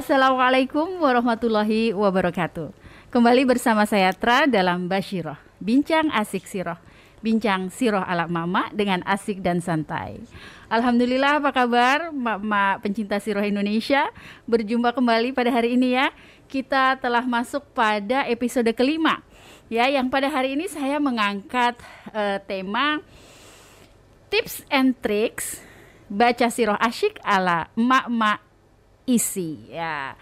Assalamualaikum warahmatullahi wabarakatuh. Kembali bersama saya Tra dalam Bashiroh, bincang asik siroh, bincang siroh ala mama dengan asik dan santai. Alhamdulillah apa kabar mak-mak pencinta siroh Indonesia? Berjumpa kembali pada hari ini ya. Kita telah masuk pada episode kelima. Ya, yang pada hari ini saya mengangkat uh, tema tips and tricks baca siroh asyik ala emak-emak isi ya.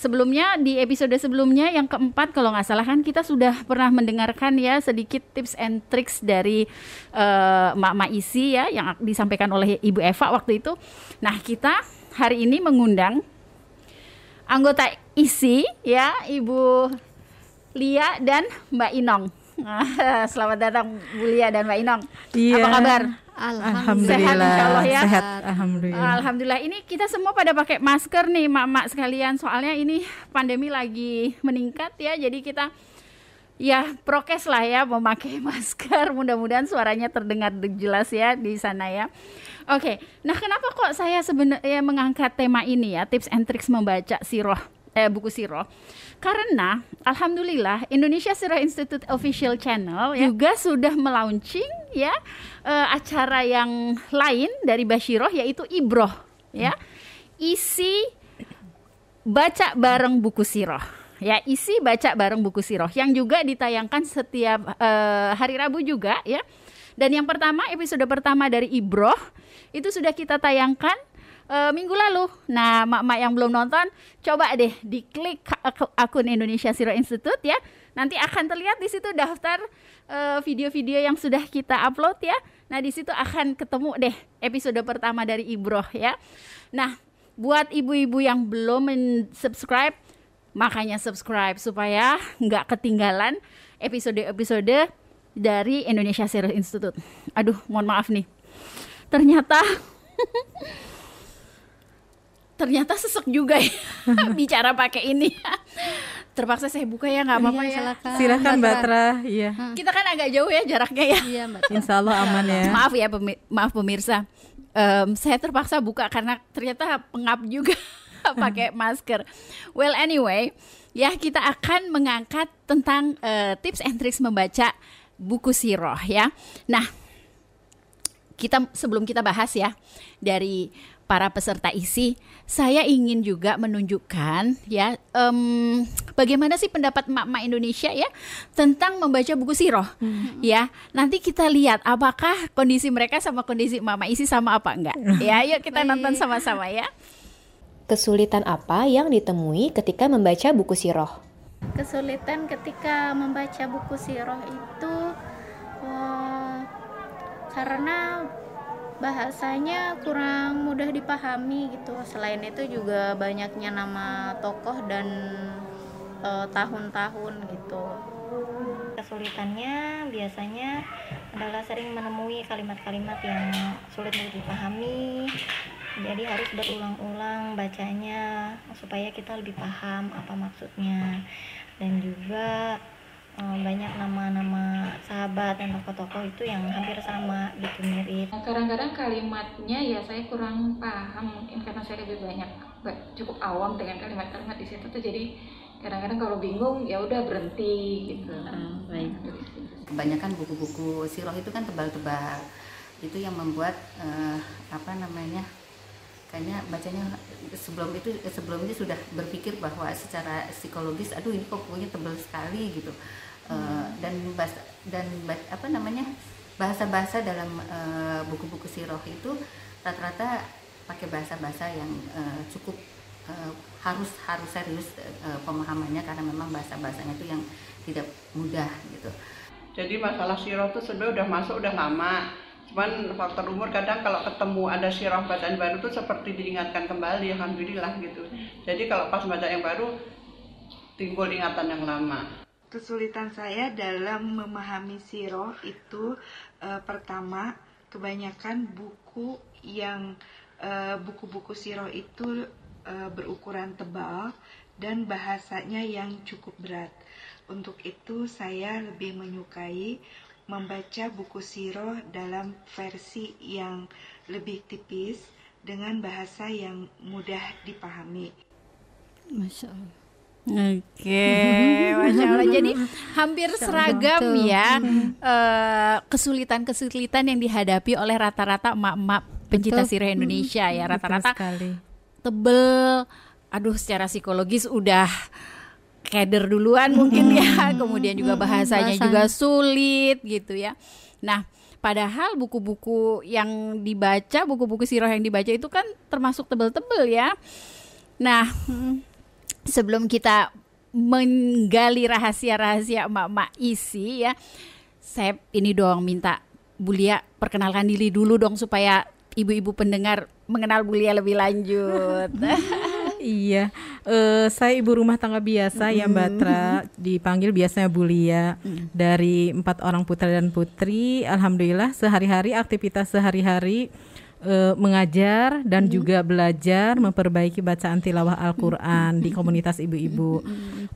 Sebelumnya di episode sebelumnya yang keempat kalau nggak salah kan kita sudah pernah mendengarkan ya sedikit tips and tricks dari uh, Mak Mak Isi ya yang disampaikan oleh Ibu Eva waktu itu. Nah kita hari ini mengundang anggota Isi ya Ibu Lia dan Mbak Inong. Selamat datang Bu Lia dan Mbak Inong. Iya. Apa kabar? Alhamdulillah. Sehat insya Allah ya. Sehat, alhamdulillah. Alhamdulillah. Ini kita semua pada pakai masker nih, mak-mak sekalian. Soalnya ini pandemi lagi meningkat ya. Jadi kita ya prokes lah ya memakai masker. Mudah-mudahan suaranya terdengar jelas ya di sana ya. Oke. Nah, kenapa kok saya sebenarnya mengangkat tema ini ya, tips and tricks membaca siroh eh, buku siroh? Karena alhamdulillah Indonesia Sirah Institute official channel ya, juga sudah melaunching ya uh, acara yang lain dari Bashiroh yaitu Ibroh ya. Isi baca bareng buku siroh ya isi baca bareng buku siroh yang juga ditayangkan setiap uh, hari Rabu juga ya dan yang pertama episode pertama dari Ibroh itu sudah kita tayangkan uh, minggu lalu. Nah, mak-mak yang belum nonton, coba deh diklik akun Indonesia Siro Institute ya. Nanti akan terlihat di situ daftar video-video uh, yang sudah kita upload ya. Nah, di situ akan ketemu deh episode pertama dari Ibroh ya. Nah, buat ibu-ibu yang belum subscribe, makanya subscribe supaya nggak ketinggalan episode-episode dari Indonesia Siro Institute. Aduh, mohon maaf nih. Ternyata ternyata sesek juga ya bicara pakai ini. Terpaksa saya buka ya nggak apa-apa iya, ya. Silakan, silakan Mbak Tra. Iya. Kita kan agak jauh ya jaraknya ya. Iya, Mbak. Insya Allah aman ya. Maaf ya pemi maaf pemirsa. Um, saya terpaksa buka karena ternyata pengap juga pakai masker. Well anyway, ya kita akan mengangkat tentang uh, tips and tricks membaca buku siroh ya. Nah, kita sebelum kita bahas ya dari para peserta isi, saya ingin juga menunjukkan ya um, bagaimana sih pendapat emak-emak Indonesia ya tentang membaca buku siroh hmm. ya. Nanti kita lihat apakah kondisi mereka sama kondisi emak-emak isi sama apa enggak. ya, yuk kita nonton sama-sama ya. Kesulitan apa yang ditemui ketika membaca buku siroh? Kesulitan ketika membaca buku siroh itu oh, karena bahasanya kurang mudah dipahami gitu. Selain itu juga banyaknya nama tokoh dan tahun-tahun uh, gitu. Kesulitannya biasanya adalah sering menemui kalimat-kalimat yang sulit untuk dipahami. Jadi harus berulang-ulang bacanya supaya kita lebih paham apa maksudnya. Dan juga banyak nama-nama sahabat dan tokoh-tokoh itu yang hampir sama gitu mirip. Kadang-kadang kalimatnya ya saya kurang paham mungkin karena saya lebih banyak cukup awam dengan kalimat-kalimat di situ tuh jadi kadang-kadang kalau bingung ya udah berhenti gitu. Uh, baik. Kebanyakan buku-buku siroh itu kan tebal-tebal. Itu yang membuat uh, apa namanya? kayaknya bacanya sebelum itu sebelum itu sudah berpikir bahwa secara psikologis aduh ini kok bukunya tebal sekali gitu uh, dan bahasa dan apa namanya bahasa-bahasa dalam buku-buku uh, siroh itu rata-rata pakai bahasa-bahasa yang uh, cukup uh, harus harus serius uh, pemahamannya karena memang bahasa-bahasanya itu yang tidak mudah gitu. Jadi masalah siroh itu sebenarnya udah masuk udah lama. Cuman faktor umur kadang kalau ketemu ada sirah bacaan baru tuh seperti diingatkan kembali alhamdulillah gitu. Jadi kalau pas baca yang baru timbul ingatan yang lama kesulitan saya dalam memahami siroh itu uh, pertama kebanyakan buku yang buku-buku uh, siroh itu uh, berukuran tebal dan bahasanya yang cukup berat untuk itu saya lebih menyukai membaca buku siroh dalam versi yang lebih tipis dengan bahasa yang mudah dipahami. Masya Allah. Oke, masya Allah. Jadi hampir seragam ya eh, kesulitan-kesulitan yang dihadapi oleh rata-rata emak-emak pencinta Betul. sirah Indonesia ya. Rata-rata tebel, aduh secara psikologis udah keder duluan mungkin ya. Kemudian juga bahasanya bahasanya. juga sulit gitu ya. Nah. Padahal buku-buku yang dibaca, buku-buku sirah yang dibaca itu kan termasuk tebel-tebel ya. Nah, sebelum kita menggali rahasia-rahasia emak-emak isi ya, saya ini dong minta Bulia perkenalkan diri dulu dong supaya ibu-ibu pendengar mengenal Bulia lebih lanjut. Iya, eh, saya ibu rumah tangga biasa ya Mbak Tra, dipanggil biasanya Bulia. Dari empat orang putra dan putri, alhamdulillah sehari-hari aktivitas sehari-hari eh, mengajar dan juga belajar memperbaiki bacaan tilawah Al-Qur'an di komunitas ibu-ibu.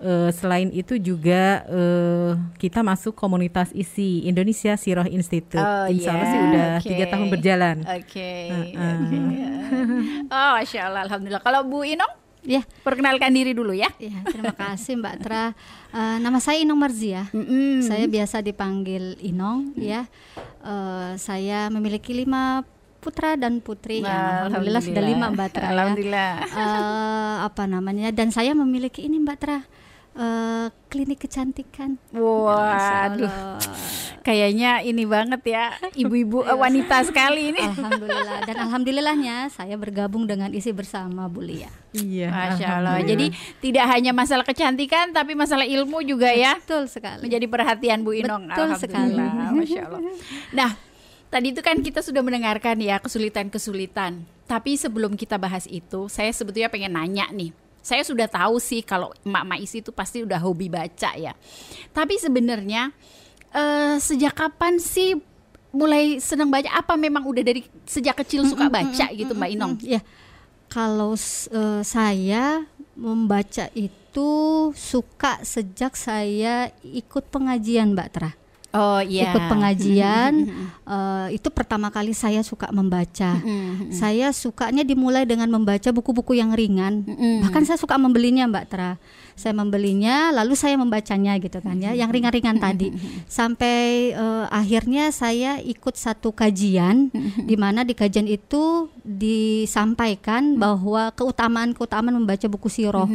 Eh, selain itu juga eh, kita masuk komunitas ISI Indonesia Siroh Institute. Oh, Insya Allah iya, sih udah oke. tiga tahun berjalan. Oke. Heeh. oke. Oh, masya Allah, alhamdulillah. Kalau Bu Inong, Ya, perkenalkan diri dulu ya. ya terima kasih Mbak Tra. Eh, nama saya Inong Marzia. Mm-mm. Saya biasa dipanggil Inong ya. Eh, saya memiliki lima putra dan putri. Ya, alhamdulillah sudah lima Mbak Tra. ya. Alhamdulillah. Eh, apa namanya? Dan saya memiliki ini Mbak Tra. eh, klinik kecantikan. Waduh, Allah. kayaknya ini banget ya, ibu-ibu eh, wanita sekali ini. Alhamdulillah dan alhamdulillahnya saya bergabung dengan isi bersama Bu Lia. Iya. Masya Allah. alhamdulillah. Jadi tidak hanya masalah kecantikan, tapi masalah ilmu juga ya Betul sekali. menjadi perhatian Bu Inong. Betul sekali. Alhamdulillah, Masya Allah. Nah, tadi itu kan kita sudah mendengarkan ya kesulitan-kesulitan. Tapi sebelum kita bahas itu, saya sebetulnya pengen nanya nih. Saya sudah tahu sih kalau emak-emak isi itu pasti udah hobi baca ya. Tapi sebenarnya eh, sejak kapan sih mulai senang baca? Apa memang udah dari sejak kecil suka baca gitu Mbak Inong? Ya, kalau eh, saya membaca itu suka sejak saya ikut pengajian Mbak Tra. Oh iya. Ikut pengajian eh, itu pertama kali saya suka membaca. Saya sukanya dimulai dengan membaca buku-buku yang ringan. Bahkan saya suka membelinya Mbak Tra. Saya membelinya lalu saya membacanya gitu kan ya, yang ringan-ringan tadi. Sampai eh, akhirnya saya ikut satu kajian di mana di kajian itu disampaikan bahwa keutamaan-keutamaan membaca buku siroh.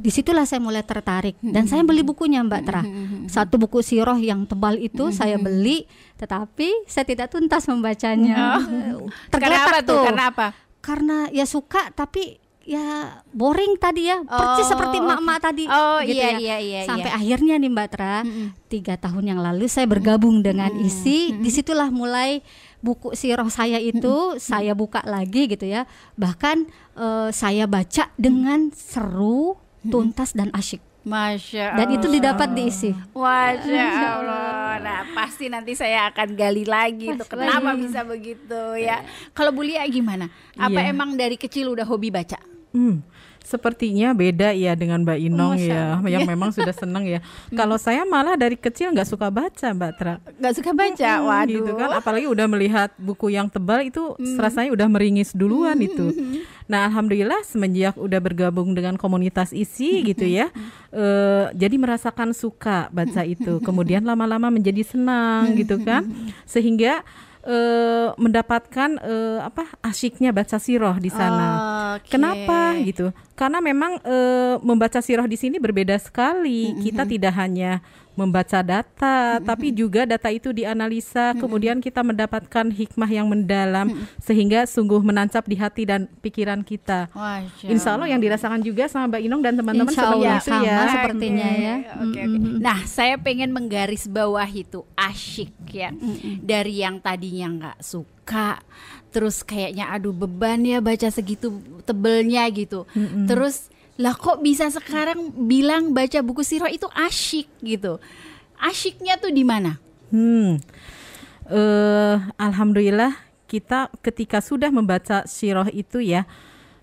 Di situlah saya mulai tertarik dan saya beli bukunya Mbak Tra. Satu buku siroh yang tebal itu saya beli, tetapi saya tidak tuntas membacanya. Oh. Karena apa Tergeletak tuh? Karena apa? Karena ya suka tapi ya boring tadi ya, percis Oh, seperti emak-emak tadi. Oh, gitu iya, ya. iya, iya, Sampai iya. akhirnya nih Mbak Tra, tiga tahun yang lalu saya bergabung dengan isi, di situlah mulai buku siroh saya itu saya buka lagi gitu ya. Bahkan eh, saya baca dengan seru, tuntas dan asyik. Masya Dan itu didapat diisi. Masya Allah. Nah, pasti nanti saya akan gali lagi tuh kenapa bisa begitu ya. Kalau Bu Lia gimana? Apa Iya. emang dari kecil udah hobi baca? Hmm, sepertinya beda ya dengan Mbak Inong Masya ya, Allah. yang memang sudah senang ya. Kalau saya malah dari kecil nggak suka baca, Mbak Tra. Gak suka baca. Hmm, Waduh. gitu kan apalagi udah melihat buku yang tebal itu rasanya udah meringis duluan itu nah alhamdulillah semenjak udah bergabung dengan komunitas isi gitu ya eh, jadi merasakan suka baca itu kemudian lama-lama menjadi senang gitu kan sehingga eh, mendapatkan eh, apa asyiknya baca siroh di sana Oke. Kenapa gitu? Karena memang eh, membaca sirah di sini berbeda sekali. Kita tidak hanya membaca data, tapi juga data itu dianalisa, kemudian kita mendapatkan hikmah yang mendalam sehingga sungguh menancap di hati dan pikiran kita. Masya Insya Allah yang dirasakan juga sama Mbak Inong dan teman-teman Insya seperti itu sama ya. sepertinya ya. Oke, oke. Nah, saya pengen menggaris bawah itu asyik ya. Dari yang tadinya nggak suka, terus kayaknya aduh beban ya baca segitu tebelnya gitu. Terus lah kok bisa sekarang bilang baca buku sirah itu asyik gitu. Asyiknya tuh di mana? Hmm. Eh, alhamdulillah kita ketika sudah membaca siroh itu ya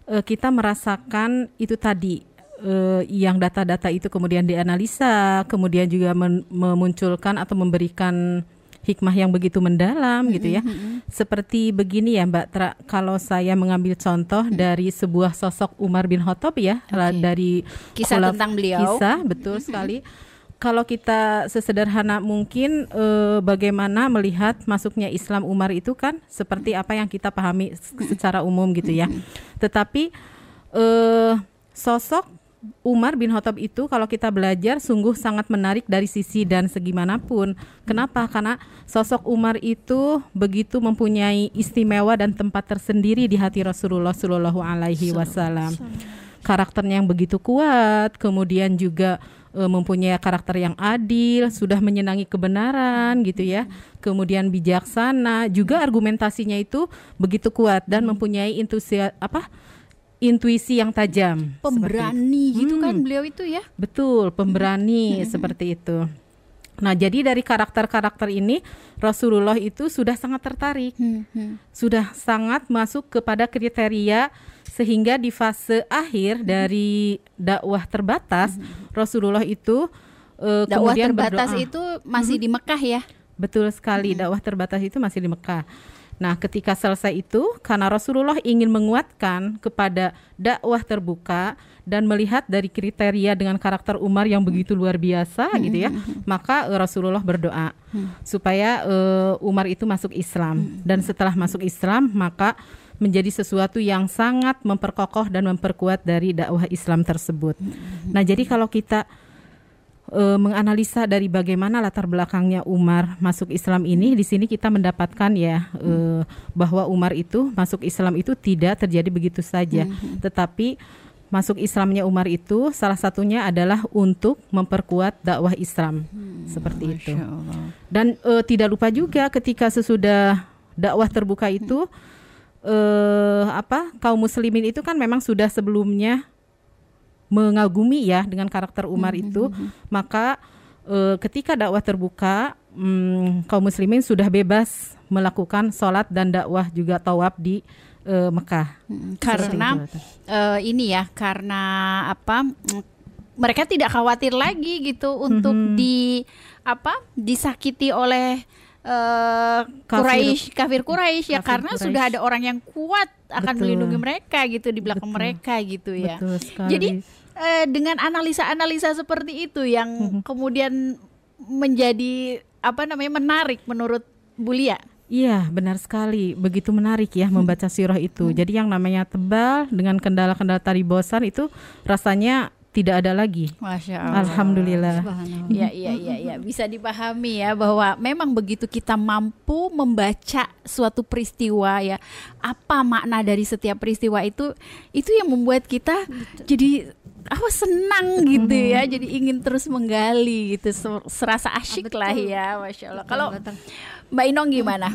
eh, kita merasakan itu tadi eh, yang data-data itu kemudian dianalisa, kemudian juga men- memunculkan atau memberikan hikmah yang begitu mendalam gitu ya. Seperti begini ya Mbak Tra, kalau saya mengambil contoh dari sebuah sosok Umar bin Khattab ya, la- dari Kisah khulaf- tentang beliau. Kisah betul sekali. Kalau kita sesederhana mungkin eh, bagaimana melihat masuknya Islam Umar itu kan seperti apa yang kita pahami secara umum gitu ya. Tetapi eh, sosok Umar bin Khattab itu kalau kita belajar sungguh sangat menarik dari sisi dan segi mana pun. Kenapa? Karena sosok Umar itu begitu mempunyai istimewa dan tempat tersendiri di hati Rasulullah Shallallahu Alaihi Wasallam. Karakternya yang begitu kuat, kemudian juga e, mempunyai karakter yang adil, sudah menyenangi kebenaran gitu ya. Kemudian bijaksana, juga argumentasinya itu begitu kuat dan mempunyai intuisi apa? Intuisi yang tajam. Pemberani gitu kan Hmm. beliau itu ya. Betul, pemberani seperti itu. Nah, jadi dari karakter-karakter ini Rasulullah itu sudah sangat tertarik. Sudah sangat masuk kepada kriteria sehingga di fase akhir dari dakwah terbatas Rasulullah itu eh, Dakwah kemudian terbatas berdoa. itu masih di Mekah ya. Betul sekali, dakwah terbatas itu masih di Mekah. Nah, ketika selesai itu, karena Rasulullah ingin menguatkan kepada dakwah terbuka dan melihat dari kriteria dengan karakter Umar yang begitu luar biasa gitu ya, maka eh, Rasulullah berdoa supaya eh, Umar itu masuk Islam. Dan setelah masuk Islam maka menjadi sesuatu yang sangat memperkokoh dan memperkuat dari dakwah Islam tersebut. Nah, jadi kalau kita eh, menganalisa dari bagaimana latar belakangnya Umar masuk Islam ini. Di sini kita mendapatkan ya eh, bahwa Umar itu masuk Islam itu tidak terjadi begitu saja. Tetapi masuk Islamnya Umar itu salah satunya adalah untuk memperkuat dakwah Islam. Seperti itu. Dan eh, tidak lupa juga ketika sesudah dakwah terbuka itu eh apa kaum muslimin itu kan memang sudah sebelumnya mengagumi ya dengan karakter Umar itu, maka eh, ketika dakwah terbuka, mm, kaum muslimin sudah bebas melakukan sholat dan dakwah juga tawaf di eh, Mekah. karena Seperti itu. eh, ini ya karena apa mm, mereka tidak khawatir lagi gitu untuk Mhm. di apa disakiti oleh eh Quraisy kafir Quraisy ya Kafir karena Quraisy. sudah ada orang yang kuat akan Betul. melindungi mereka gitu di belakang Betul. mereka gitu ya. Betul sekali. Jadi eh, dengan analisa-analisa seperti itu yang Mhm. kemudian menjadi apa namanya menarik menurut Bulia. Iya, benar sekali. Begitu menarik ya membaca sirah itu. Jadi yang namanya tebal dengan kendala-kendala tadi bosan itu rasanya tidak ada lagi. Masya Allah. Alhamdulillah. Iya iya iya iya bisa dipahami ya bahwa memang begitu kita mampu membaca suatu peristiwa ya apa makna dari setiap peristiwa itu itu yang membuat kita jadi apa senang gitu ya jadi ingin terus menggali gitu ser- serasa asyik lah ya masya Allah. Kalau Mbak Inong gimana?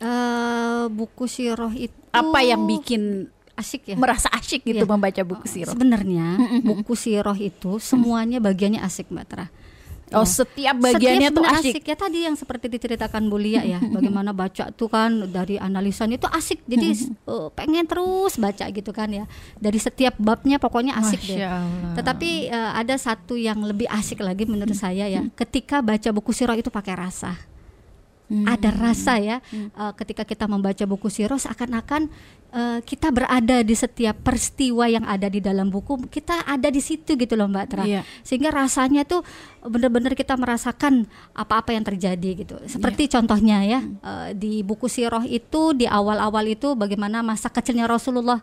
Eh, buku siroh itu apa yang bikin asik ya? merasa asyik gitu Iya. membaca buku sirah sebenarnya buku siroh itu semuanya bagiannya asik mbak Tra oh Ya. setiap bagiannya Setiap tuh benar asyik ya tadi yang seperti diceritakan Bulia ya. Bagaimana baca tuh kan dari analisanya itu asik. Jadi eh, pengen terus baca gitu kan ya. Dari setiap babnya pokoknya asik deh. Allah. tetapi eh, ada satu yang lebih asik lagi menurut saya ya. Ketika baca buku sirah itu pakai rasa ada rasa ya eh, ketika kita membaca buku sirah seakan-akan eh, kita berada di setiap peristiwa yang ada di dalam buku kita ada di situ gitu loh Mbak Tra. Iya. sehingga rasanya tuh benar-benar kita merasakan apa-apa yang terjadi gitu. Seperti contohnya ya eh, di buku sirah itu di awal-awal itu bagaimana masa kecilnya Rasulullah.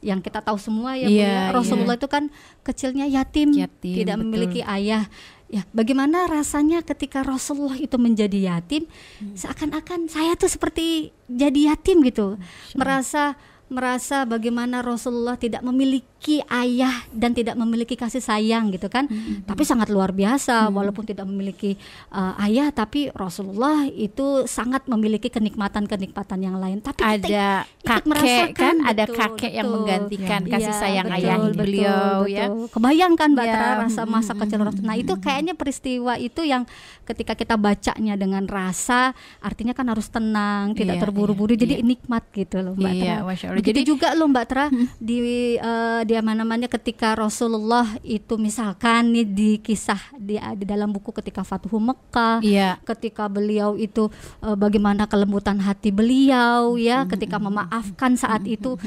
Yang kita tahu semua ya Bu, Iya, ya. Rasulullah itu kan kecilnya yatim, Yatim, tidak betul. memiliki ayah ya bagaimana rasanya ketika Rasulullah itu menjadi yatim seakan-akan saya tuh seperti jadi yatim gitu. Merasa merasa bagaimana Rasulullah tidak memiliki ayah dan tidak memiliki kasih sayang gitu kan tapi sangat luar biasa walaupun tidak memiliki uh, ayah tapi Rasulullah itu sangat memiliki kenikmatan-kenikmatan yang lain tapi ada kakek merasakan, kan ada betul, kakek yang betul. menggantikan Iya, kasih sayang betul, ayah betul, beliau ya betul. Kebayangkan Mbak Ya, Tra rasa mm, masa kecil Rasul. Nah, itu kayaknya peristiwa itu yang ketika kita bacanya dengan rasa artinya kan harus tenang, tidak Iya, terburu-buru iya, jadi iya. nikmat gitu loh Mbak Iya, Tra. Begitu juga loh Mbak Tra di uh, dia mana namanya ketika Rasulullah itu misalkan nih di kisah di, di dalam buku ketika Fatuhu Mekah, Iya. ketika beliau itu uh, bagaimana kelembutan hati beliau ya, ketika memaafkan saat itu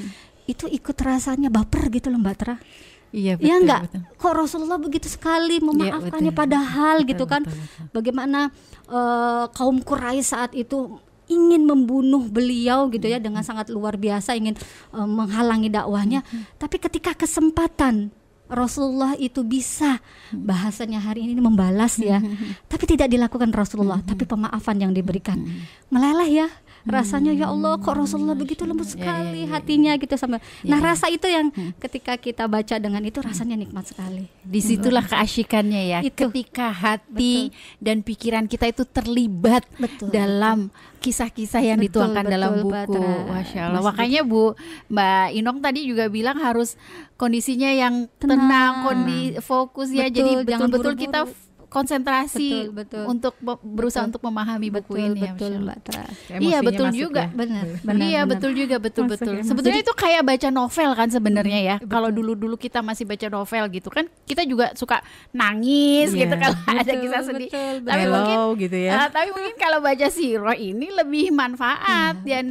itu ikut rasanya baper gitu loh Mbak Tra. Iya ya enggak kok Rasulullah begitu sekali memaafkannya betul. padahal Betul, gitu kan? betul, betul. bagaimana eh, kaum Quraisy saat itu ingin membunuh beliau gitu ya dengan sangat luar biasa ingin eh, menghalangi dakwahnya. Tapi ketika kesempatan Rasulullah itu bisa bahasanya hari ini membalas ya tapi tidak dilakukan Rasulullah tapi pemaafan yang diberikan. Meleleh ya rasanya ya Allah kok Rasulullah begitu lembut sekali hatinya gitu sama nah rasa itu yang ketika kita baca dengan itu rasanya nikmat sekali Di situlah keasyikannya ya. Itu. Ketika hati dan pikiran kita itu terlibat Betul. dalam kisah-kisah yang Betul, dituangkan dalam betul, buku. Batra. Masya Allah. Mas Makanya Bu Mbak Inong tadi juga bilang harus kondisinya yang tenang, Tenang. kondi fokus ya. Betul, Jadi betul-betul kita konsentrasi Betul, betul. untuk be- berusaha untuk memahami buku betul ini. ya, betul. Mbak Tra Iya betul juga. ya. benar iya benar. betul juga betul Masuk betul. ya, Sebetulnya itu kayak baca novel kan sebenarnya ya. Betul. Kalau dulu-dulu kita masih baca novel gitu kan, kita juga suka nangis Iya. gitu kalau ada Betul, kisah sedih. betul, Tapi mungkin Hello gitu ya. ah, tapi mungkin kalau baca siro ini lebih manfaat dan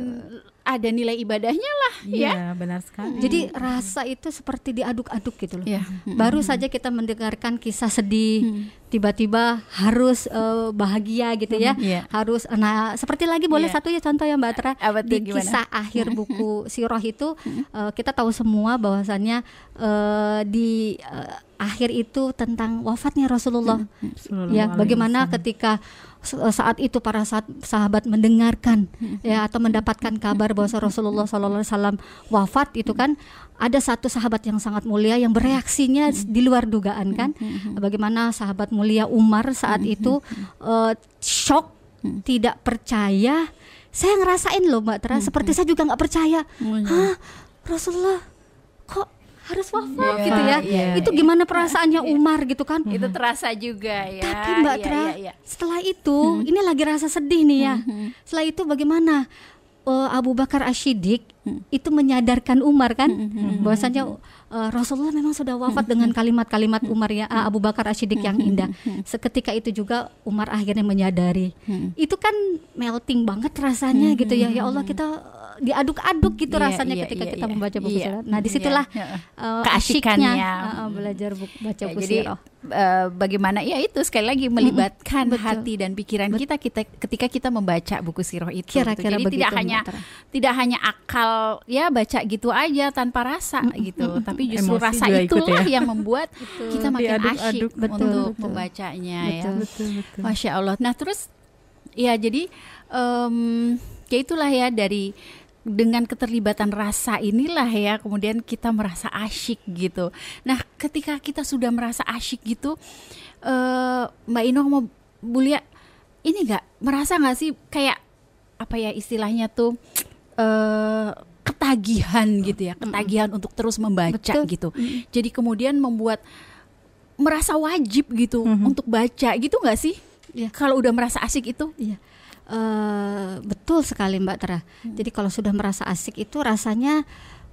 ada nilai ibadahnya lah ya. Iya, benar sekali. Jadi rasa itu seperti diaduk-aduk gitu loh. Iya. Baru saja kita mendengarkan kisah sedih, tiba-tiba harus eh, bahagia gitu ya. Iya. Harus nah seperti lagi boleh Iya. satu ya contoh ya Mbak Tra Apa tuh, di gimana? kisah akhir buku Sirah itu eh, kita tahu semua bahwasannya eh, di eh, akhir itu tentang wafatnya Rasulullah. Sallallahu Ya, bagaimana ketika saat itu para saat sahabat mendengarkan ya atau mendapatkan kabar bahwa Rasulullah SAW wafat itu kan ada satu sahabat yang sangat mulia yang bereaksinya di luar dugaan kan? Bagaimana sahabat mulia Umar saat itu eh, shock tidak percaya. Saya ngerasain loh Mbak Tra seperti saya juga nggak percaya. Hah Rasulullah kok harus wafat Iya, gitu ya. Iya, itu gimana perasaannya Umar gitu kan? Itu terasa juga ya. tapi Mbak Iya, Tra, iya, iya. setelah itu ini lagi rasa sedih nih ya. Setelah itu bagaimana eh, Abu Bakar Ashidik itu menyadarkan Umar kan? Bahwasanya eh, Rasulullah memang sudah wafat dengan kalimat-kalimat Umar ya ah, Abu Bakar Ashidik yang indah. Seketika itu juga Umar akhirnya menyadari. Itu kan melting banget rasanya gitu ya. Ya Allah kita eh, diaduk-aduk gitu Iya, rasanya iya, ketika iya, kita iya. membaca buku sirah. Nah, Iya. di situlah Keasikannya. asyiknya, eh, eh, belajar buku, baca Ya, buku jadi sirah. eh, bagaimana ya itu sekali lagi melibatkan Betul. hati dan pikiran kita kita ketika kita membaca buku sirah itu. gitu. Kira-kira Jadi tidak hanya Mbak Tra. tidak hanya akal ya baca gitu aja tanpa rasa gitu, tapi justru Emosi rasa itulah ya. yang membuat kita makin Diaduk-aduk. asyik Betul, untuk betul. membacanya ya. Betul. betul betul. Masya Allah. Nah terus ya jadi em, ya itulah ya dari dengan keterlibatan rasa inilah ya kemudian kita merasa asyik gitu. Nah ketika kita sudah merasa asyik gitu, eh, Mbak Inong mau Bulia ini nggak merasa nggak sih kayak apa ya istilahnya tuh eh ketagihan gitu ya, ketagihan untuk terus membaca Betul. gitu. Jadi kemudian membuat merasa wajib gitu untuk baca gitu nggak sih? Iya. Kalau udah merasa asik itu? Iya. Eh, betul sekali Mbak Tra. Jadi kalau sudah merasa asik itu rasanya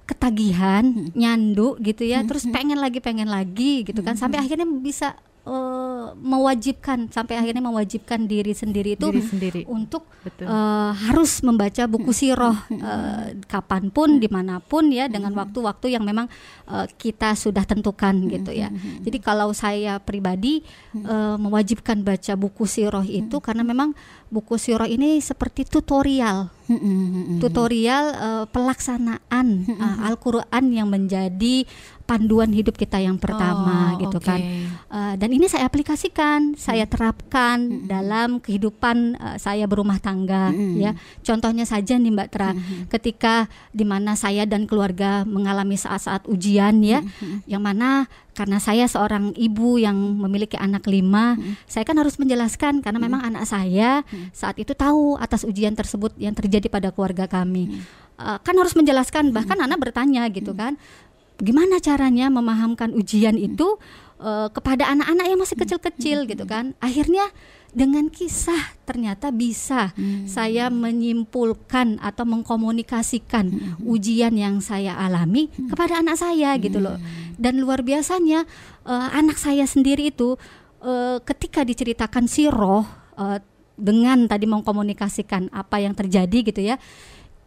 ketagihan, nyandu gitu ya, terus pengen lagi pengen lagi gitu kan sampai akhirnya bisa eh, mewajibkan sampai akhirnya mewajibkan diri sendiri itu Diri sendiri. untuk Betul. eh, harus membaca buku siroh eh, kapan pun di mana pun ya dengan waktu-waktu yang memang eh, kita sudah tentukan gitu ya. Jadi kalau saya pribadi eh, mewajibkan baca buku siroh itu karena memang buku siroh ini seperti tutorial tutorial eh, pelaksanaan eh, Al-Quran yang menjadi panduan hidup kita yang pertama Oh, gitu oke. kan. Uh, dan ini saya aplikasikan, saya terapkan dalam kehidupan uh, saya berumah tangga ya. Contohnya saja nih Mbak Tra, ketika di mana saya dan keluarga mengalami saat-saat ujian ya, yang mana karena saya seorang ibu yang memiliki anak lima, saya kan harus menjelaskan karena memang anak saya saat itu tahu atas ujian tersebut yang terjadi pada keluarga kami. Uh, kan harus menjelaskan, bahkan anak bertanya gitu kan, gimana caranya memahamkan ujian itu eh, kepada anak-anak yang masih kecil-kecil? Gitu kan. Akhirnya dengan kisah ternyata bisa Hmm. saya menyimpulkan atau mengkomunikasikan Hmm. ujian yang saya alami kepada anak saya gitu loh. Dan luar biasanya eh, anak saya sendiri itu eh, ketika diceritakan siroh eh, dengan tadi mengkomunikasikan apa yang terjadi gitu ya.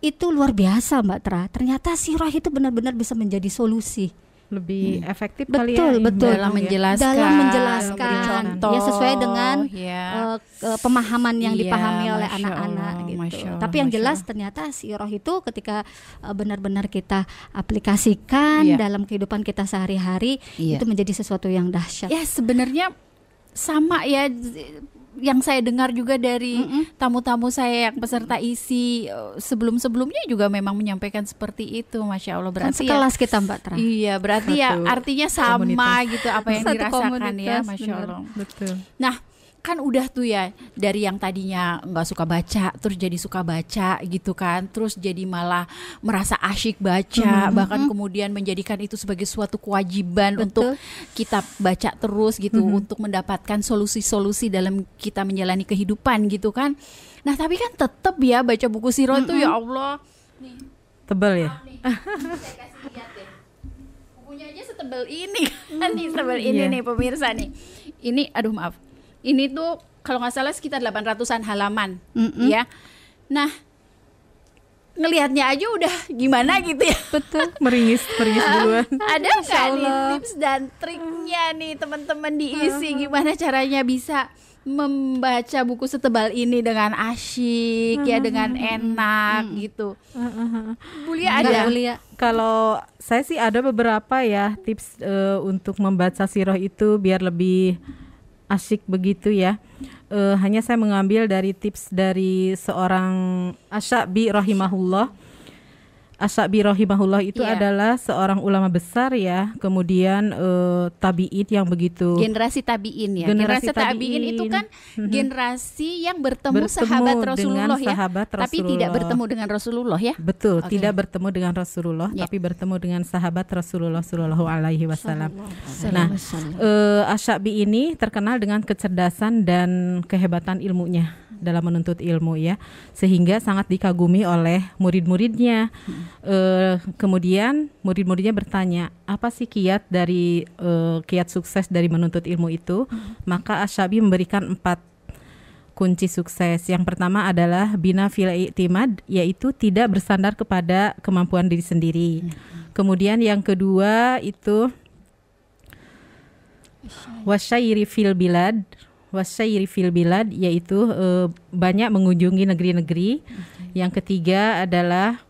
Itu luar biasa Mbak Tra. Ternyata siroh itu benar-benar bisa menjadi solusi. Lebih efektif Betul, kali ya betul. dalam menjelaskan, dalam menjelaskan contoh, ya sesuai dengan ya. eh, ke- pemahaman yang Iya, dipahami oleh anak-anak gitu. Masya Allah, Tapi yang Masya jelas ternyata si roh itu ketika eh, benar-benar kita aplikasikan Iya. dalam kehidupan kita sehari-hari Iya. itu menjadi sesuatu yang dahsyat. Ya sebenarnya sama ya yang saya dengar juga dari tamu-tamu saya yang peserta isi eh, sebelum-sebelumnya juga memang menyampaikan seperti itu, masya Allah Kan berarti ya, sekelas kita Mbak Tra. iya berarti ya Satu artinya sama komunitas. gitu apa yang Satu dirasakan ya, masya. Allah. Betul. Nah kan udah tuh ya dari yang tadinya nggak suka baca terus jadi suka baca gitu kan terus jadi malah merasa asyik baca bahkan kemudian menjadikan itu sebagai suatu kewajiban untuk kita baca terus gitu untuk mendapatkan solusi-solusi dalam kita menjalani kehidupan gitu kan. Nah tapi kan tetap ya baca buku siro itu ya Allah. Tebal ya. saya kasih lihat deh. Bukunya aja setebel ini kan nih setebel ini Iya. nih pemirsa nih. Ini aduh maaf ini tuh kalau nggak salah sekitar 800-an halaman Mm-mm. ya. Nah ngelihatnya aja udah gimana gitu ya. Betul. Meringis, meringis duluan. ada nggak nih tips dan triknya nih teman-teman diisi gimana caranya bisa membaca buku setebal ini dengan asyik ya dengan enak gitu? Bu Lia Enggak, ada? Bu Lia. Kalau saya sih ada beberapa ya tips eh, untuk membaca siroh itu biar lebih asyik begitu ya. Eh, hanya saya mengambil dari tips dari seorang Asyabi rahimahullah. Asyabi rahimahullah itu Iya. adalah seorang ulama besar ya, kemudian eh, tabiin yang begitu generasi tabiin ya. Generasi Generasi, tabiin itu kan Mhm. generasi yang bertemu, Bertemu sahabat Rasulullah ya. sahabat Tapi tidak Rasulullah. bertemu dengan Rasulullah ya. Betul, Oke. tidak bertemu dengan Rasulullah, Ya. tapi bertemu dengan sahabat Rasulullah Shallallahu Alaihi Wasallam. Nah, eh, Asyabi ini terkenal dengan kecerdasan dan kehebatan ilmunya dalam menuntut ilmu ya, sehingga sangat dikagumi oleh murid-muridnya. Eh, kemudian murid-muridnya bertanya, apa sih kiat dari eh, kiat sukses dari menuntut ilmu itu? Maka Asyabi memberikan empat kunci sukses. Yang pertama adalah bina fil i'timad yaitu tidak bersandar kepada kemampuan diri sendiri. Kemudian yang kedua itu wasyairi fil bilad wasyairi fil bilad yaitu eh, banyak mengunjungi negeri-negeri. Yang ketiga adalah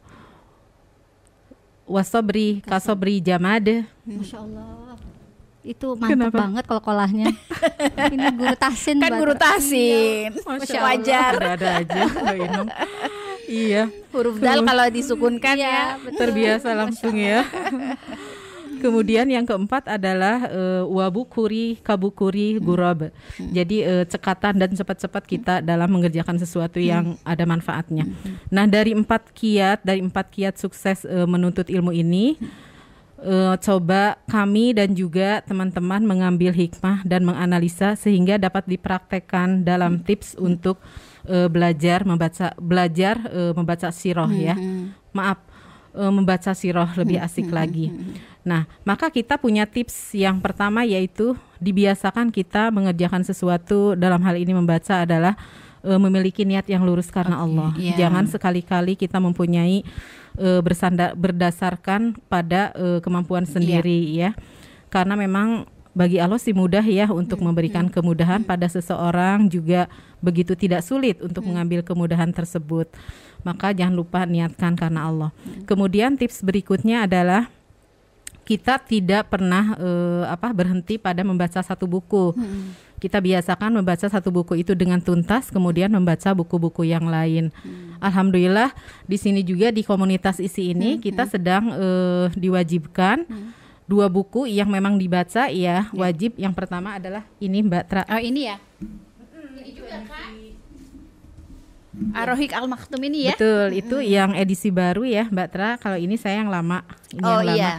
wasobri kasobri jamad Masya Allah. Itu mantap Kenapa? banget kalau kolahnya. Ini guru tasin. kan guru tasin. Masya Wajar. ada-ada aja iya Huruf dal kalau disukunkan Iya, ya. betul. terbiasa langsung ya. Kemudian yang keempat adalah eh, wabukuri kabukuri gurob. Jadi eh, cekatan dan cepat-cepat kita dalam mengerjakan sesuatu yang ada manfaatnya. Nah dari empat kiat dari empat kiat sukses eh, menuntut ilmu ini. eh, coba kami dan juga teman-teman mengambil hikmah dan menganalisa sehingga dapat dipraktekkan dalam tips untuk eh, belajar membaca belajar eh, membaca siroh ya. Maaf eh, membaca siroh lebih asik lagi. Nah, maka kita punya tips yang pertama yaitu dibiasakan kita mengerjakan sesuatu dalam hal ini membaca adalah eh, memiliki niat yang lurus karena Allah. iya. Jangan sekali-kali kita mempunyai eh, bersandar berdasarkan pada eh, kemampuan sendiri ya. Karena memang bagi Allah sih mudah ya untuk memberikan kemudahan pada seseorang juga begitu tidak sulit untuk mengambil kemudahan tersebut. Maka jangan lupa niatkan karena Allah. Kemudian tips berikutnya adalah kita tidak pernah eh, apa berhenti pada membaca satu buku. Kita biasakan membaca satu buku itu dengan tuntas, kemudian membaca buku-buku yang lain. Alhamdulillah di sini juga di komunitas isi ini kita sedang eh, diwajibkan dua buku yang memang dibaca ya wajib. Yang pertama adalah ini Mbak Tra. Oh ini ya. Ini juga kan. Arohik Al Maktum ini ya. Betul, itu yang edisi baru ya Mbak Tra. Kalau ini saya yang lama. Ini Oh yang lama. iya.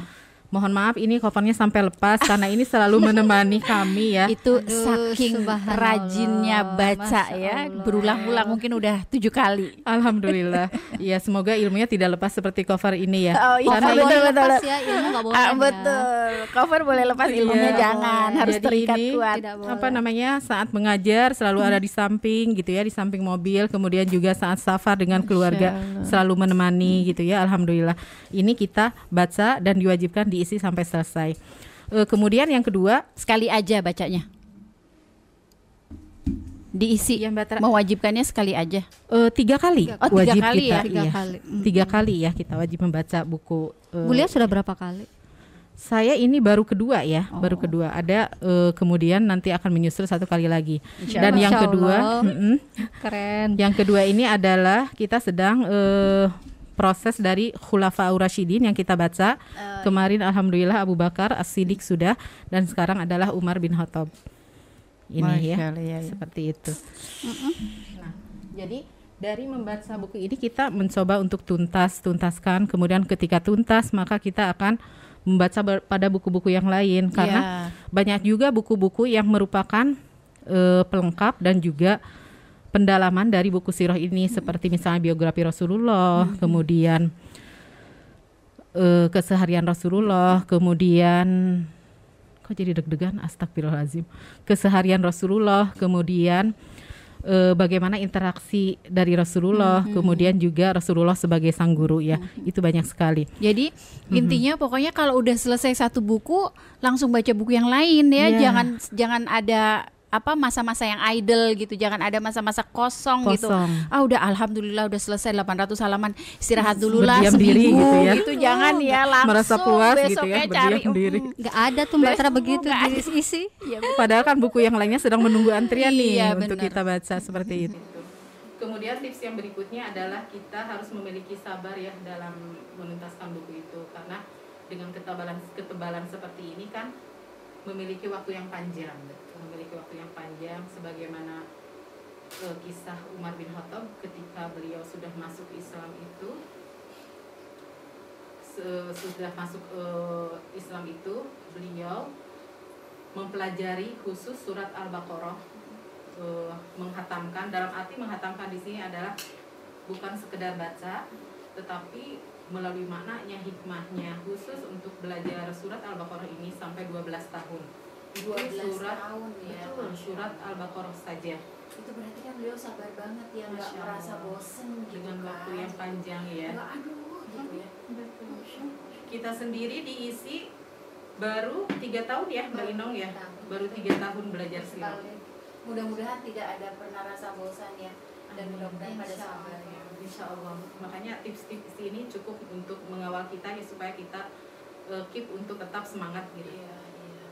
Mohon maaf ini covernya sampai lepas karena ini selalu menemani kami ya. Itu Aduh, saking rajinnya baca Masya ya, Allah. berulang-ulang mungkin udah tujuh kali. Alhamdulillah. Ya semoga ilmunya tidak lepas seperti cover ini ya. Oh iya, Karena Nggak ini boleh betul, lepas betul. ya, ilmu nggak boleh Ah, ya. betul. Cover boleh lepas ilmunya Iya. jangan, harus Jadi terikat ini kuat. Tidak boleh. apa namanya saat mengajar selalu ada di samping gitu ya di samping mobil kemudian juga saat safar dengan keluarga selalu menemani gitu ya alhamdulillah ini kita baca dan diwajibkan diisi sampai selesai Eh, kemudian yang kedua Sekali aja bacanya. Diisi. yang Mbak Tra- Mewajibkannya sekali aja. eh, tiga kali Oh, tiga wajib kali kita ya? Tiga iya. kali. Mm. tiga kali ya kita wajib membaca buku eh, Bulia sudah berapa kali? Saya ini baru kedua ya, Oh. baru kedua. Ada eh, kemudian nanti akan menyusul satu kali lagi. Insya Dan Allah. yang Masya kedua, Allah. Keren. yang kedua ini adalah kita sedang eh, proses dari Khulafa Rasyidin yang kita baca. Kemarin alhamdulillah Abu Bakar As-Siddiq sudah dan sekarang adalah Umar bin Khattab. Ini ya. Seperti itu. Nah, jadi dari membaca buku ini kita mencoba untuk tuntas, tuntaskan. Kemudian ketika tuntas maka kita akan membaca ber- pada buku-buku yang lain karena banyak juga buku-buku yang merupakan eh, pelengkap dan juga pendalaman dari buku sirah ini seperti misalnya biografi Rasulullah, kemudian eh, keseharian Rasulullah, kemudian kok jadi deg-degan astagfirullahalazim. Keseharian Rasulullah, kemudian eh, bagaimana interaksi dari Rasulullah, kemudian juga Rasulullah sebagai sang guru ya. Itu banyak sekali. Jadi intinya pokoknya kalau udah selesai satu buku langsung baca buku yang lain ya. Iya. Jangan jangan ada apa masa-masa yang idle gitu. Jangan ada masa-masa kosong, gitu. Kosong. Ah udah alhamdulillah udah selesai 800 halaman. Istirahat dulu lah seminggu diri gitu ya. Jangan ya langsung Merasa puas gitu ya, cari berdiam diri. Nggak ada tuh Mbak Besok begitu ada. diisi. Iya, Padahal kan buku yang lainnya sedang menunggu antrian nih Iya, untuk kita baca seperti itu. Kemudian tips yang berikutnya adalah kita harus memiliki sabar ya dalam menuntaskan buku itu karena dengan ketebalan ketebalan seperti ini kan memiliki waktu yang panjang, memiliki waktu yang panjang sebagaimana eh, kisah Umar bin Khattab ketika beliau sudah masuk Islam itu sudah masuk eh, Islam itu beliau mempelajari khusus surat Al-Baqarah. Eh, menghatamkan dalam arti menghatamkan di sini adalah bukan sekedar baca tetapi melalui maknanya hikmahnya khusus untuk belajar surat Al-Baqarah ini sampai 12 tahun. Itu 12 surat tahun ya, betul, surat Al-Baqarah saja. Itu berarti kan beliau sabar banget ya nggak merasa bosen gitu dengan kan. waktu yang panjang ya. nggak aduh gitu ya. Kita sendiri diisi baru tiga tahun ya Mbak Inong ya, Tahun. baru tiga tahun belajar silat. Mudah-mudahan tidak ada pernah rasa bosan ya. Dan mudah-mudahan pada Insya sabar ya Insya Allah. Makanya tips-tips ini cukup untuk mengawal kita ya supaya kita eh, keep untuk tetap semangat gitu. iya iya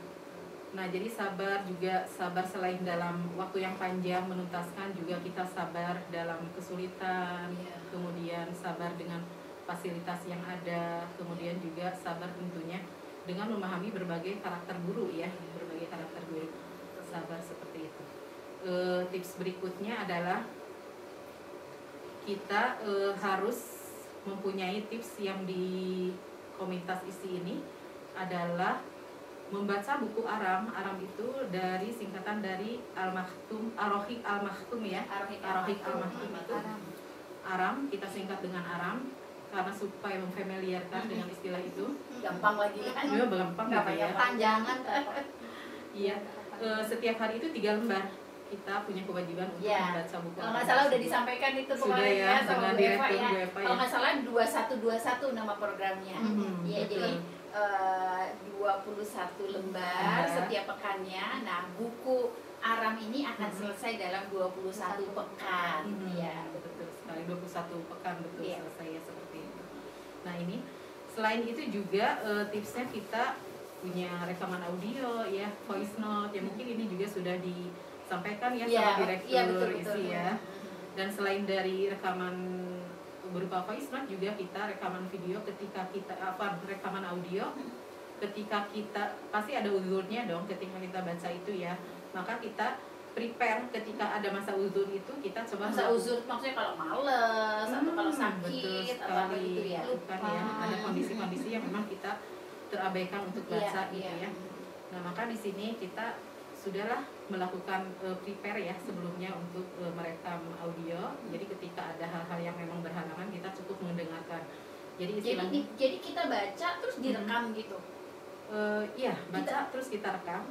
Nah, jadi sabar juga sabar selain dalam waktu yang panjang menuntaskan juga kita sabar dalam kesulitan, Iya. kemudian sabar dengan fasilitas yang ada, kemudian juga sabar tentunya dengan memahami berbagai karakter guru ya, berbagai karakter guru. Sabar seperti itu. Eh, tips berikutnya adalah kita eh, harus mempunyai tips yang di komunitas isi ini adalah membaca buku Aram. Aram itu dari singkatan dari Al Maktum, Arohik Al Maktum ya. Arohik Arohik Al Al-Maktum. Maktum itu Aram kita singkat dengan Aram karena supaya memfamiliarkan dengan istilah itu. gampang lagi kan Ya gampang nggak gitu ya. panjangan. Iya. Eh, setiap hari itu tiga lembar kita punya kewajiban untuk Iya. membaca buku kalau nggak salah udah disampaikan itu kemarin ya, ya sama dengan Bu Eva ya Eva kalau ya. nggak salah 2121 nama programnya Mhm, ya betul. jadi eh, 21 lembar Lembar. setiap pekannya nah buku Aram ini akan Mhm. selesai dalam 21 pekan Mhm, ya betul sekali 21 pekan betul Iya. selesai ya seperti itu. Nah ini selain itu juga eh, tipsnya kita punya rekaman audio ya voice note ya mungkin ini juga sudah disampaikan ya Iya, sama direktur iya, betul, betul. isi ya. Dan selain dari rekaman berupa voice note juga kita rekaman video ketika kita apa rekaman audio ketika kita pasti ada uzurnya dong ketika kita baca itu ya maka kita prepare ketika ada masa uzur itu kita coba masa uzur maksudnya kalau males atau kalau Hmm, betul sakit atau apa gitu ya Bukan ya, ada kondisi-kondisi yang memang kita terabaikan untuk Iya, baca gitu iya. ya. Nah maka di sini kita sudahlah melakukan eh, prepare ya sebelumnya untuk eh, merekam audio. Jadi ketika ada hal-hal yang memang berhalangan kita cukup mendengarkan. Jadi Jadi istilahnya di- jadi kita baca terus direkam gitu. eh, iya baca terus kita rekam.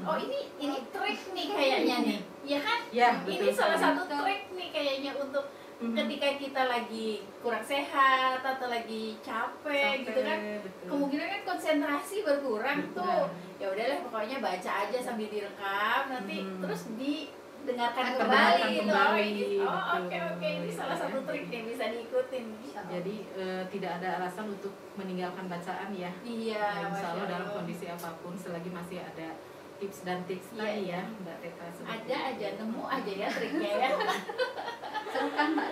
Oh ini ini trik nih kayaknya nih, ya kan? Ya, ini betul salah sekali. satu trik nih kayaknya untuk ketika kita lagi kurang sehat atau lagi capek, Capek, gitu kan, betul. kemungkinan kan konsentrasi berkurang tuh. Betul. Ya udahlah pokoknya baca aja sambil direkam, nanti terus didengarkan Dengarkan kembali gitu. Oh, kembali, ini, oh betul. oke oke ini salah satu trik yang bisa diikutin. Jadi eh, tidak ada alasan untuk meninggalkan bacaan ya. Iya, Nah, Insya Allah dalam kondisi apa pun selagi masih ada tips dan tips Iya, tadi iya. ya Mbak Teta. ada itu. aja nemu aja ya triknya ya. Seru kan Mbak?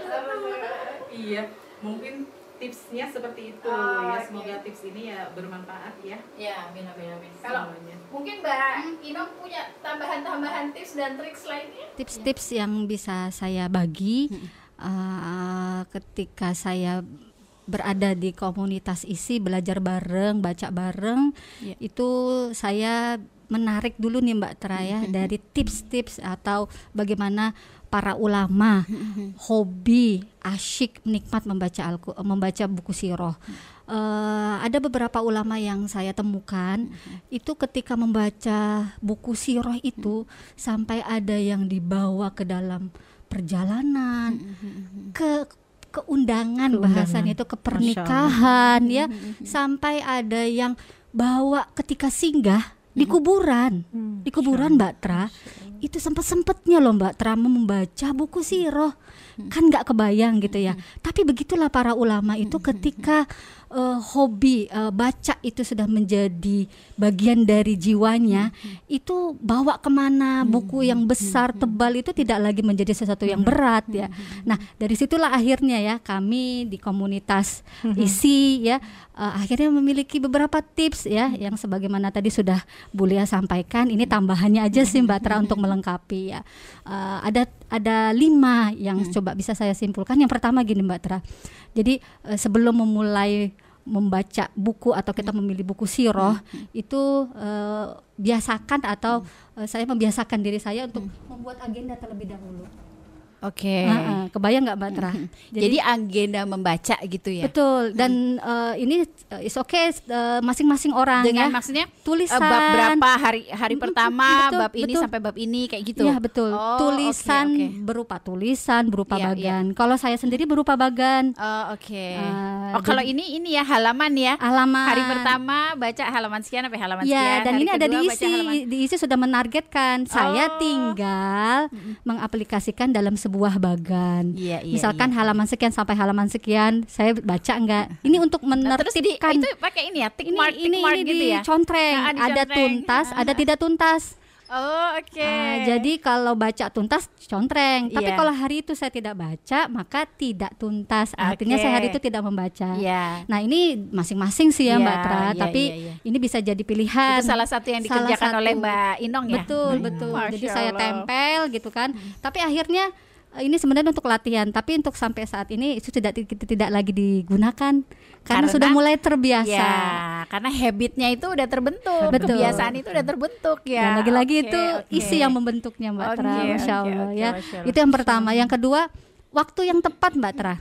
Iya, mungkin tipsnya seperti itu Oh, ya. Semoga tips ini ya bermanfaat ya. Ya, amin amin amin. Kalau Semuanya. mungkin Mbak Inong punya tambahan-tambahan tips dan trik lainnya? tips-tips yang bisa saya bagi uh, ketika saya berada di komunitas isi belajar bareng baca bareng Iya. itu saya menarik dulu nih Mbak Tra ya dari tips-tips atau bagaimana para ulama hobi asyik nikmat membaca Alku- membaca buku siroh. Eh, ada beberapa ulama yang saya temukan itu ketika membaca buku siroh itu sampai ada yang dibawa ke dalam perjalanan ke keundangan bahasanya itu ke pernikahan ya sampai ada yang bawa ketika singgah di kuburan. Di kuburan Mbak Tra. Itu sempat sempatnya loh Mbak Tra membaca buku siroh. Kan nggak kebayang gitu ya. Tapi begitulah para ulama itu ketika eh, hobi eh, baca itu sudah menjadi bagian dari jiwanya itu bawa ke mana? Buku yang besar tebal itu tidak lagi menjadi sesuatu yang berat ya. nah dari situlah akhirnya ya kami di komunitas isi ya eh, akhirnya memiliki beberapa tips ya yang sebagaimana tadi sudah Bulia sampaikan. Ini tambahannya aja sih Mbak Tra untuk melengkapi ya. Eh, ada ada lima yang coba bisa saya simpulkan. Yang pertama gini Mbak Tra. Jadi eh, sebelum memulai membaca buku atau kita memilih buku siroh itu eh, biasakan atau eh, saya membiasakan diri saya untuk membuat agenda terlebih dahulu Oke. Heeh, kebayang nggak Mbak Tra? Jadi, agenda membaca gitu ya. Betul dan eh, ini uh, is okay eh, masing-masing orang Dengan ya. maksudnya tulisan eh, bab berapa hari hari pertama, betul, bab ini betul. sampai bab ini kayak gitu. Iya betul. Oh, tulisan oke, oke. berupa tulisan berupa Iya, bagan. Kalau saya sendiri berupa bagan. Oh, oke. Eh, oh, kalau jadi- ini ini ya halaman ya. Halaman. Hari pertama baca halaman sekian sampai halaman sekian. Ya, dan Hari ini ada diisi, diisi sudah menargetkan. Saya Oh. tinggal mengaplikasikan dalam sebuah bagan. Iya, iya, Misalkan iya. halaman sekian sampai halaman sekian, saya baca enggak? Ini untuk Nah, terus di, menertibkan. itu pakai ini ya, tick ini mark, tick ini mark ini gitu ya. dicontreng. Nah, ada dicontreng. tuntas, ada tidak tuntas. Oh, oke. Ah, jadi kalau baca tuntas contreng, tapi Iya. kalau hari itu saya tidak baca maka tidak tuntas. Artinya Oke. saya hari itu tidak membaca. Iya. Nah ini masing-masing sih ya Iya, Mbak Tra, iya, tapi iya, iya. ini bisa jadi pilihan. Itu salah satu yang Salah dikerjakan oleh satu. Mbak Inong ya. Betul Hmm, betul. Masya Jadi saya tempel gitu kan. Tapi akhirnya ini sebenarnya untuk latihan, tapi untuk sampai saat ini itu tidak tidak lagi digunakan karena, Karena- sudah mulai terbiasa. Ya, karena habitnya itu udah terbentuk, Betul. kebiasaan itu udah terbentuk ya. Dan lagi-lagi Oke, itu oke. isi yang membentuknya Mbak Oke, Tra, Masya oke, Allah oke, ya. Masya Allah. Itu yang pertama. Yang kedua, waktu yang tepat Mbak Tra.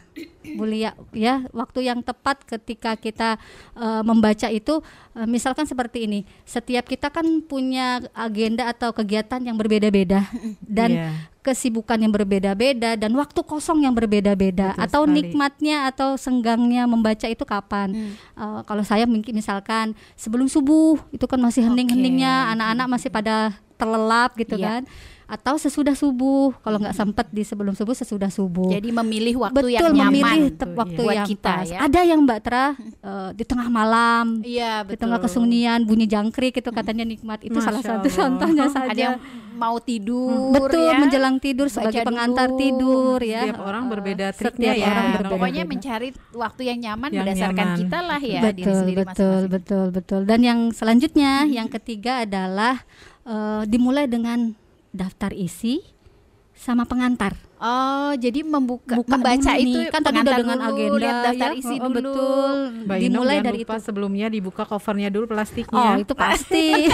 Bulia ya, waktu yang tepat ketika kita eh, membaca itu eh, misalkan seperti ini. Setiap kita kan punya agenda atau kegiatan yang berbeda-beda dan Iya. Kesibukan yang berbeda-beda dan waktu kosong yang berbeda-beda Betul atau sekali. nikmatnya atau senggangnya membaca itu kapan? Eh, kalau saya mungkin misalkan sebelum subuh itu kan masih hening-heningnya, anak-anak masih pada terlelap gitu Iya. kan? Atau sesudah subuh, kalau nggak sempet di sebelum subuh sesudah subuh. Jadi memilih waktu Betul, yang nyaman memilih tuh, tep- waktu buat yang kita pas. ya. Ada yang Mbak Tra eh, di tengah malam, Iya, di betul. tengah kesunyian bunyi jangkrik itu katanya nikmat. Itu salah Masya satu Allah. contohnya saja. Ada yang mau tidur Betul ya. menjelang tidur Baca sebagai pengantar dulu. tidur ya. Setiap orang berbeda setiap triknya ya. orang Ya, berbeda-beda. pokoknya mencari waktu yang nyaman Yang berdasarkan nyaman. kita lah ya diri betul sendiri betul betul betul dan yang selanjutnya yang ketiga adalah eh, dimulai dengan daftar isi sama pengantar Oh, jadi membuka Buka membaca dulu itu nih. kan tadi udah dengan dulu, agenda lihat daftar ya. isi Oh, dulu. betul. Mbak Dimulai dari lupa itu. sebelumnya dibuka covernya dulu plastiknya. Oh, itu pasti.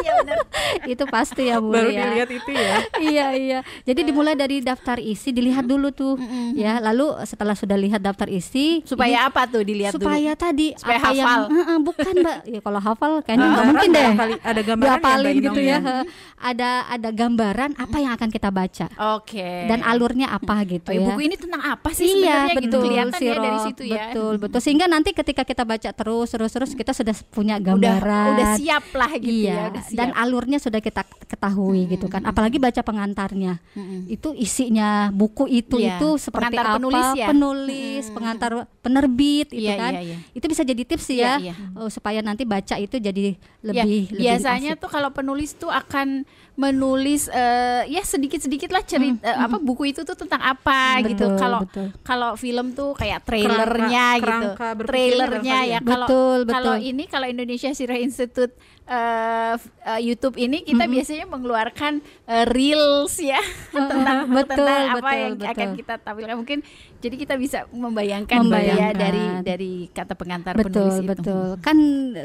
Iya benar. itu pasti ya Bu Baru ya. dilihat itu ya. iya iya. Jadi dimulai dari daftar isi dilihat dulu tuh. Ya, lalu setelah sudah lihat daftar isi Supaya ini- apa tuh dilihat dulu? supaya tadi Supaya apa yang hafal. Heeh, bukan Mbak. Ya kalau hafal kayaknya nggak Gambaran mungkin deh. ada gambaran ya, gitu ya. ya? Ada ada gambaran apa yang akan kita baca. Oke. Dan alurnya apa gitu Oh, ya, ya. buku ini tentang apa sih iya, sebenarnya gitu betul, kelihatan ya dari Siro. situ ya. Betul, betul. Sehingga nanti ketika kita baca terus terus terus kita sudah punya Udah gambaran. udah siap lah gitu iya, ya, udah siap. dan alurnya sudah kita ketahui gitu kan. Apalagi baca pengantarnya. Itu isinya buku itu Iya, itu seperti pengantar apa? penulis ya? Penulis, pengantar penerbit itu Iya, kan. iya, iya. Itu bisa jadi tips Iya, ya. iya. oh, supaya nanti baca itu jadi Ya, lebih lebih biasanya asik. tuh kalau penulis tuh akan menulis eh, ya sedikit-sedikit lah cerita eh, apa buku itu tuh tentang apa Hmm, gitu. betul, Kalau betul. kalau film tuh kayak trailernya Kerangka- gitu. kerangka Trailernya ya. Kalau kalau ini kalau Indonesia Sirah Institute eh, YouTube ini kita biasanya mengeluarkan eh, reels ya tentang betul, tentang apa betul, yang akan betul. kita tampilkan. Mungkin jadi kita bisa membayangkan, ya Membayangkan. dari dari kata pengantar penulis betul itu. betul kan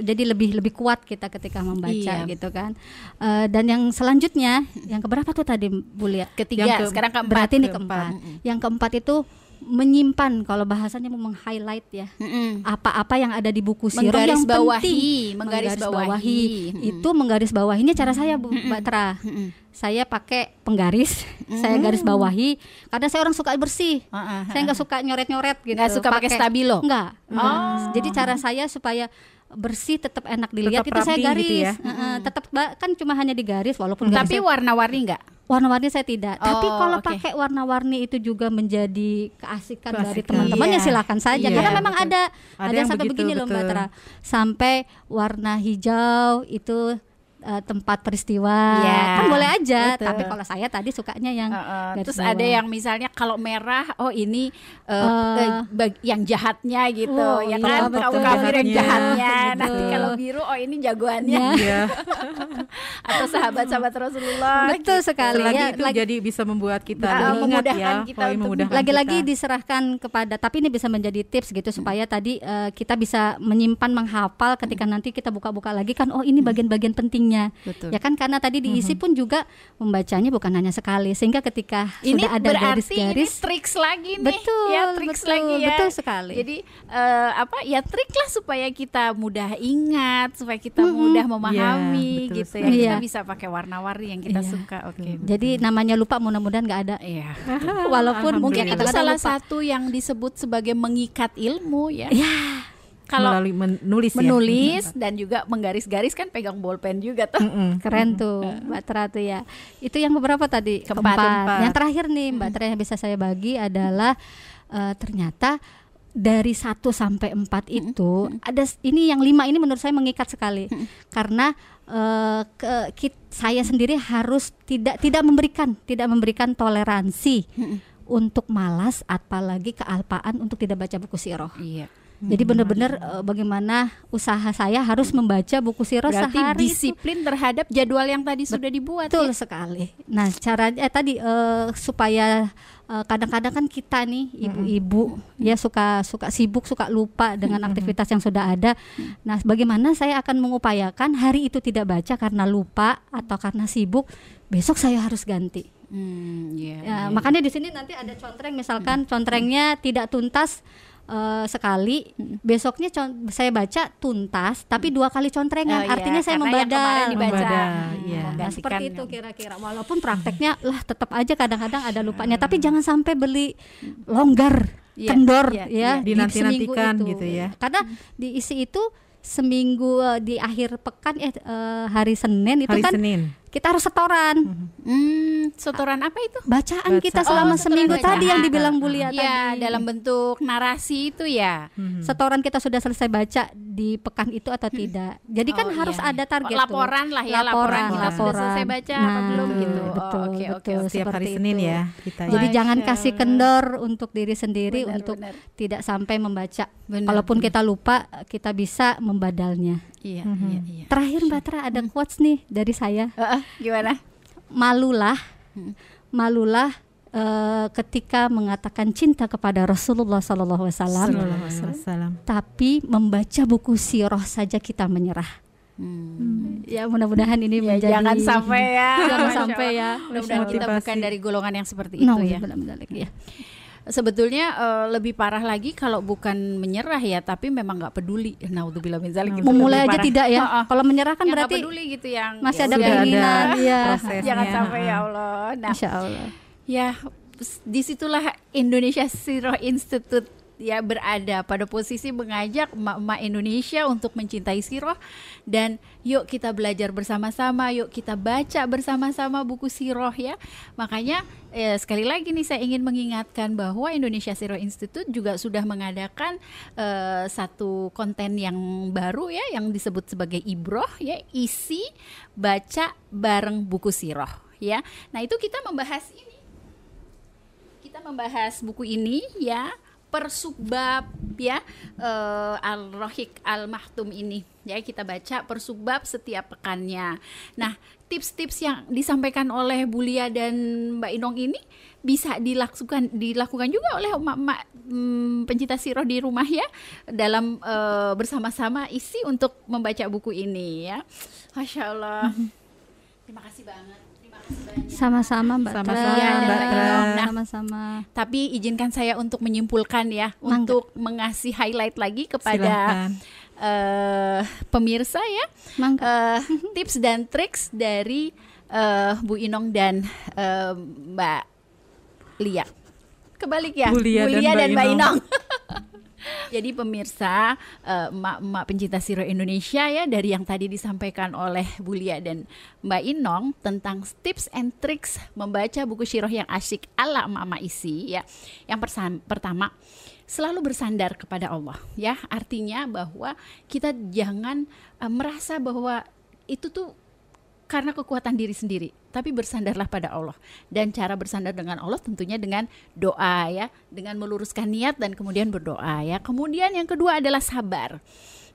jadi lebih lebih kuat kita ketika membaca Iya. gitu kan Eh, dan yang selanjutnya yang keberapa tuh tadi Bu Lia Ketiga, Yang ke- sekarang keempat. berarti ini Keempat. keempat yang keempat itu menyimpan kalau bahasanya mau meng-highlight ya Mm-mm. apa-apa yang ada di buku sirah yang Menggarisbawahi, penting menggarisbawahi. Mm-mm. itu menggaris bawahinya cara saya Bu Mbak Tra saya pakai penggaris saya garis bawahi karena saya orang suka bersih Heeh, saya nggak suka nyoret-nyoret gitu Nggak suka pakai stabilo? Enggak. enggak. Oh. Jadi cara saya supaya bersih tetap enak dilihat Tetap itu saya rapi garis. gitu ya? Heeh, tetap kan cuma hanya digaris walaupun Tapi warna-warni enggak? Warna-warni saya tidak. Tapi Oh, kalau oke. pakai warna-warni itu juga menjadi keasikan, dari Keasikan. teman-teman ya Iya. silakan saja. Iya, Karena memang betul. ada Ada ada, yang sampai begitu, begini loh Mbak. Tra. Sampai warna hijau itu eh, tempat peristiwa. Iya, Kan boleh aja, betul. tapi kalau saya tadi sukanya yang Heeh, garis terus bawah. ada yang misalnya kalau merah, oh ini eh, bag- yang jahatnya gitu, Oh, ya iya, kan? Kaum kafir yang Jahatnya. Nanti biru, oh ini jagoannya. Iya. Atau sahabat-sahabat Rasulullah. Betul sekali Selagi ya. itu Lagi- jadi bisa membuat kita ingat memudahkan ya, kita memudahkan lagi-lagi kita. diserahkan kepada tapi ini bisa menjadi tips gitu supaya tadi eh, kita bisa menyimpan menghafal ketika nanti kita buka-buka lagi kan oh ini bagian-bagian pentingnya Betul. ya kan karena tadi diisi pun juga membacanya bukan hanya sekali sehingga ketika Ini sudah ada berarti ini garis-garis triks lagi nih. Betul, ya triks betul, lagi ya. betul sekali. Jadi eh, apa ya trik lah supaya kita mudah ingat, supaya kita mudah memahami betul gitu ya. sekali. Kita Iya. bisa pakai warna-warni yang kita Iya. suka. Oke. jadi namanya lupa mudah-mudahan nggak ada Iya. walaupun Mungkin itu salah lupa. satu yang disebut sebagai mengikat ilmu ya. ya Kalau melalui menulis ya. menulis dan juga menggaris-garis kan pegang bolpen juga tuh. Mm-mm. keren tuh Mbak Tra tuh ya itu yang beberapa tadi Keempat. Keempat. yang terakhir nih Mbak Tra yang bisa saya bagi adalah eh, ternyata dari 1 sampai 4 itu ada s- ini yang lima ini menurut saya mengikat sekali karena eh, ke, kit- saya sendiri harus tidak tidak memberikan tidak memberikan toleransi untuk malas apalagi kealpaan untuk tidak baca buku siroh Iya. jadi benar-benar eh, bagaimana usaha saya harus membaca buku siroh Berarti sehari itu. disiplin terhadap jadwal yang tadi sudah dibuat. Betul ya? sekali. Nah, caranya eh, tadi eh, supaya kadang-kadang kan kita nih ibu-ibu ya suka suka sibuk, suka lupa dengan aktivitas yang sudah ada. Nah, bagaimana saya akan mengupayakan hari itu tidak baca karena lupa atau karena sibuk, besok saya harus ganti. Hmm, iya, Ya, iya. makanya di sini nanti ada contreng misalkan contrengnya tidak tuntas eh, sekali, besoknya con- saya baca tuntas tapi dua kali Oh, contrengan. iya, Artinya saya membadal. dibaca. Membadal, Hmm, iya. Nah, seperti itu yang- kira-kira. Walaupun prakteknya lah tetap aja kadang-kadang ada lupanya, tapi jangan sampai beli longgar, Iya, kendor iya, ya di Dinanti-nantikan itu. gitu ya. Karena diisi itu seminggu eh, di akhir pekan eh eh, hari Senin itu Hari kan Senin. Kita harus setoran. Hmm, setoran apa itu? Bacaan kita Bacaan. selama Oh, seminggu bacaan. tadi yang dibilang Bulia Iya, tadi. dalam bentuk narasi itu ya. Setoran kita sudah selesai baca di pekan itu atau tidak. Jadi kan Oh, harus iya. ada target tuh. Laporan lah ya, laporan, laporan, kita sudah laporan. selesai baca apa belum Nah, gitu. Oh, Betul, oke, oke, betul. oke. Setiap hari Senin itu. ya kita ya. Jadi Masya jangan kasih kendor untuk diri sendiri Benar, untuk benar. tidak sampai membaca. Benar, Kalaupun benar. kita lupa, kita bisa membadalnya. Iya, Mhm. iya, iya. Terakhir Mbak Tra ada quotes nih dari saya. Heeh, gimana? Malulah, Hmm. malulah eh, ketika mengatakan cinta kepada Rasulullah Sallallahu Wasallam, wasallam. tapi membaca buku sirah saja kita menyerah. Hmm. Ya mudah-mudahan ini Ya, menjadi jangan sampai ya. jangan sampai ya. Mudah-mudahan kita bukan dari golongan yang seperti itu No, ya. benar-benar ya. Sebetulnya eh, lebih parah lagi kalau bukan menyerah ya, tapi memang nggak peduli. Naudzubillah min dzalik. Itu Memulai lebih aja parah. tidak ya. Heeh. Kalau menyerah kan Yang berarti peduli gitu yang masih ya ada keinginan, prosesnya, Jangan sampai ya. Allah. Nah, Masya Allah. ya di situlah Indonesia Siroh Institute ya berada pada posisi mengajak emak-emak Indonesia untuk mencintai siroh. Dan yuk kita belajar bersama-sama yuk kita baca bersama-sama buku siroh ya. Makanya eh, sekali lagi nih saya ingin mengingatkan bahwa Indonesia Siroh Institute juga sudah mengadakan eh, satu konten yang baru ya yang disebut sebagai ibroh ya isi baca bareng buku siroh ya. Nah itu kita membahas ini. Kita membahas buku ini ya per subbab ya eh, al rohik al mahtum ini. Ya kita baca per subbab setiap pekannya. Nah tips-tips yang disampaikan oleh Bulia dan Mbak Inong ini bisa dilakukan dilakukan juga oleh emak-emak hmm, pencinta siroh di rumah ya dalam eh, bersama-sama isi untuk membaca buku ini ya. Masya Allah. Terima kasih banget. terima kasih banyak Sama-sama Mbak Sama-sama, Tra. Mbak Tra. Nah, Sama-sama. tapi izinkan saya untuk menyimpulkan ya Mangga. untuk mengasih highlight lagi kepada Silahkan. eh, pemirsa ya Mangga. eh, tips dan triks dari eh, Bu Inong dan eh, Mbak Lia. Kebalik ya, Bu Lia dan Mbak dan Mbak Inong. Inong. Jadi pemirsa, eh, emak-emak pencinta Siro Indonesia ya dari yang tadi disampaikan oleh Bu Lia dan Mbak Inong tentang tips and tricks membaca buku Siroh yang asyik ala emak-emak isi ya. Yang persa- pertama, selalu bersandar kepada Allah ya. Artinya bahwa kita jangan eh, merasa bahwa itu tuh karena kekuatan diri sendiri, tapi bersandarlah pada Allah. Dan cara bersandar dengan Allah tentunya dengan doa ya, dengan meluruskan niat dan kemudian berdoa ya. Kemudian yang kedua adalah sabar.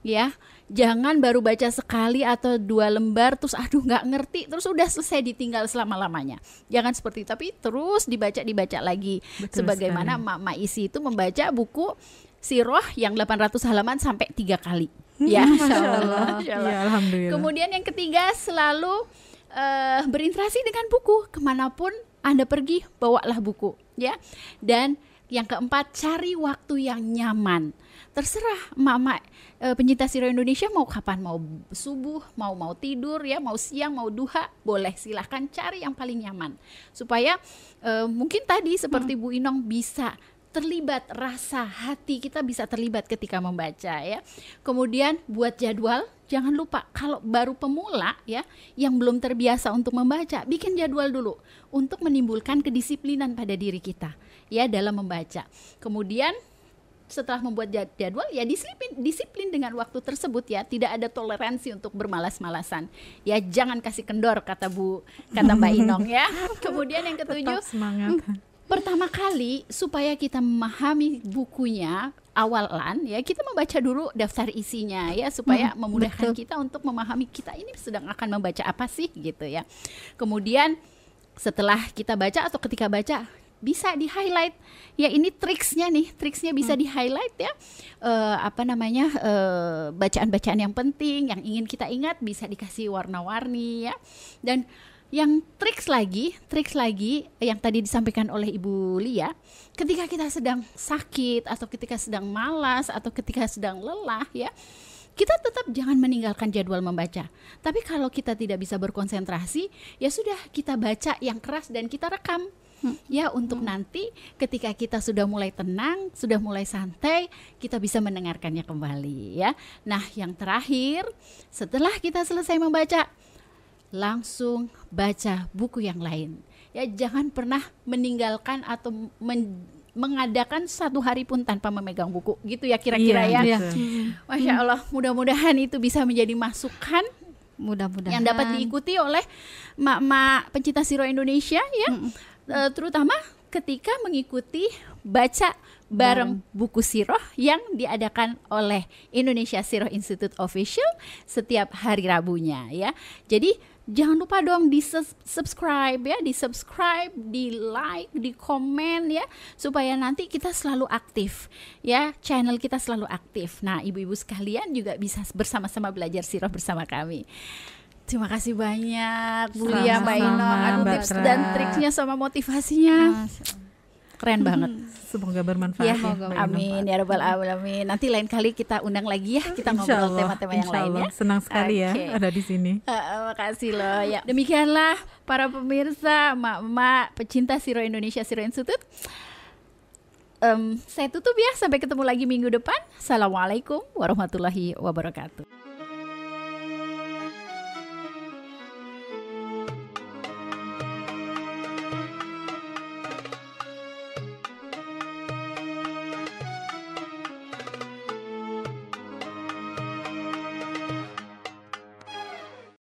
Ya, jangan baru baca sekali atau dua lembar terus aduh nggak ngerti terus udah selesai ditinggal selama lamanya. Jangan seperti itu, tapi terus dibaca dibaca lagi. Betul Sebagaimana sekali. Mak Isi itu membaca buku Siroh yang 800 halaman sampai tiga kali. Ya. Masya Allah. Ya, Alhamdulillah. Kemudian yang ketiga selalu eh, berinteraksi dengan buku ke mana pun anda pergi bawalah buku ya. Dan yang keempat cari waktu yang nyaman. Terserah mama eh, pencinta Siro Indonesia mau kapan mau subuh, mau mau tidur ya, mau siang, mau duha, boleh silahkan cari yang paling nyaman supaya eh, mungkin tadi seperti Bu Inong bisa terlibat rasa hati kita bisa terlibat ketika membaca ya. Kemudian buat jadwal jangan lupa kalau baru pemula ya yang belum terbiasa untuk membaca bikin jadwal dulu untuk menimbulkan kedisiplinan pada diri kita ya dalam membaca. Kemudian setelah membuat jad- jadwal ya disiplin disiplin dengan waktu tersebut ya tidak ada toleransi untuk bermalas-malasan ya jangan kasih kendor kata Bu kata Mbak Inong ya kemudian yang ketujuh Tetap semangat. Pertama kali supaya kita memahami bukunya awalan ya kita membaca dulu daftar isinya ya supaya Hmm, memudahkan betul. kita untuk memahami kita ini sedang akan membaca apa sih gitu ya. Kemudian setelah kita baca atau ketika baca bisa di highlight ya ini triksnya nih triksnya bisa di highlight ya. Eh, apa namanya eh, bacaan-bacaan yang penting yang ingin kita ingat bisa dikasih warna-warni ya. Dan yang triks lagi, triks lagi yang tadi disampaikan oleh Ibu Lia, ketika kita sedang sakit atau ketika sedang malas atau ketika sedang lelah ya, kita tetap jangan meninggalkan jadwal membaca. Tapi kalau kita tidak bisa berkonsentrasi, ya sudah kita baca yang keras dan kita rekam. Ya untuk nanti ketika kita sudah mulai tenang, sudah mulai santai, kita bisa mendengarkannya kembali ya. Nah, yang terakhir, setelah kita selesai membaca, langsung baca buku yang lain. Ya jangan pernah meninggalkan atau men- mengadakan satu hari pun tanpa memegang buku gitu ya kira-kira Iya, ya. betul. Masya Allah, mudah-mudahan itu bisa menjadi masukan Mudah-mudahan yang dapat diikuti oleh mak-mak pencinta Siro Indonesia ya, Eh, terutama ketika mengikuti baca bareng buku Siroh yang diadakan oleh Indonesia Siroh Institute Official setiap hari Rabunya ya. Jadi jangan lupa dong di subscribe ya, di subscribe, di like, di komen ya, supaya nanti kita selalu aktif ya, channel kita selalu aktif. Nah, ibu-ibu sekalian juga bisa bersama-sama belajar sirah bersama kami. Terima kasih banyak Bu Lia Mbak Ino. Aduh tips dan triknya sama motivasinya. Keren banget. Semoga bermanfaat Ya, ya. Ino. amin ya rabbal alamin. Nanti lain kali kita undang lagi ya, kita Insya ngobrol tema-tema yang insya lain Allah. ya. Senang sekali Oke. ya ada di sini. Eh, makasih loh ya. Demikianlah para pemirsa, emak-emak, pecinta Siro Indonesia Siro Institute. Em, saya tutup ya, sampai ketemu lagi minggu depan. Assalamualaikum warahmatullahi wabarakatuh.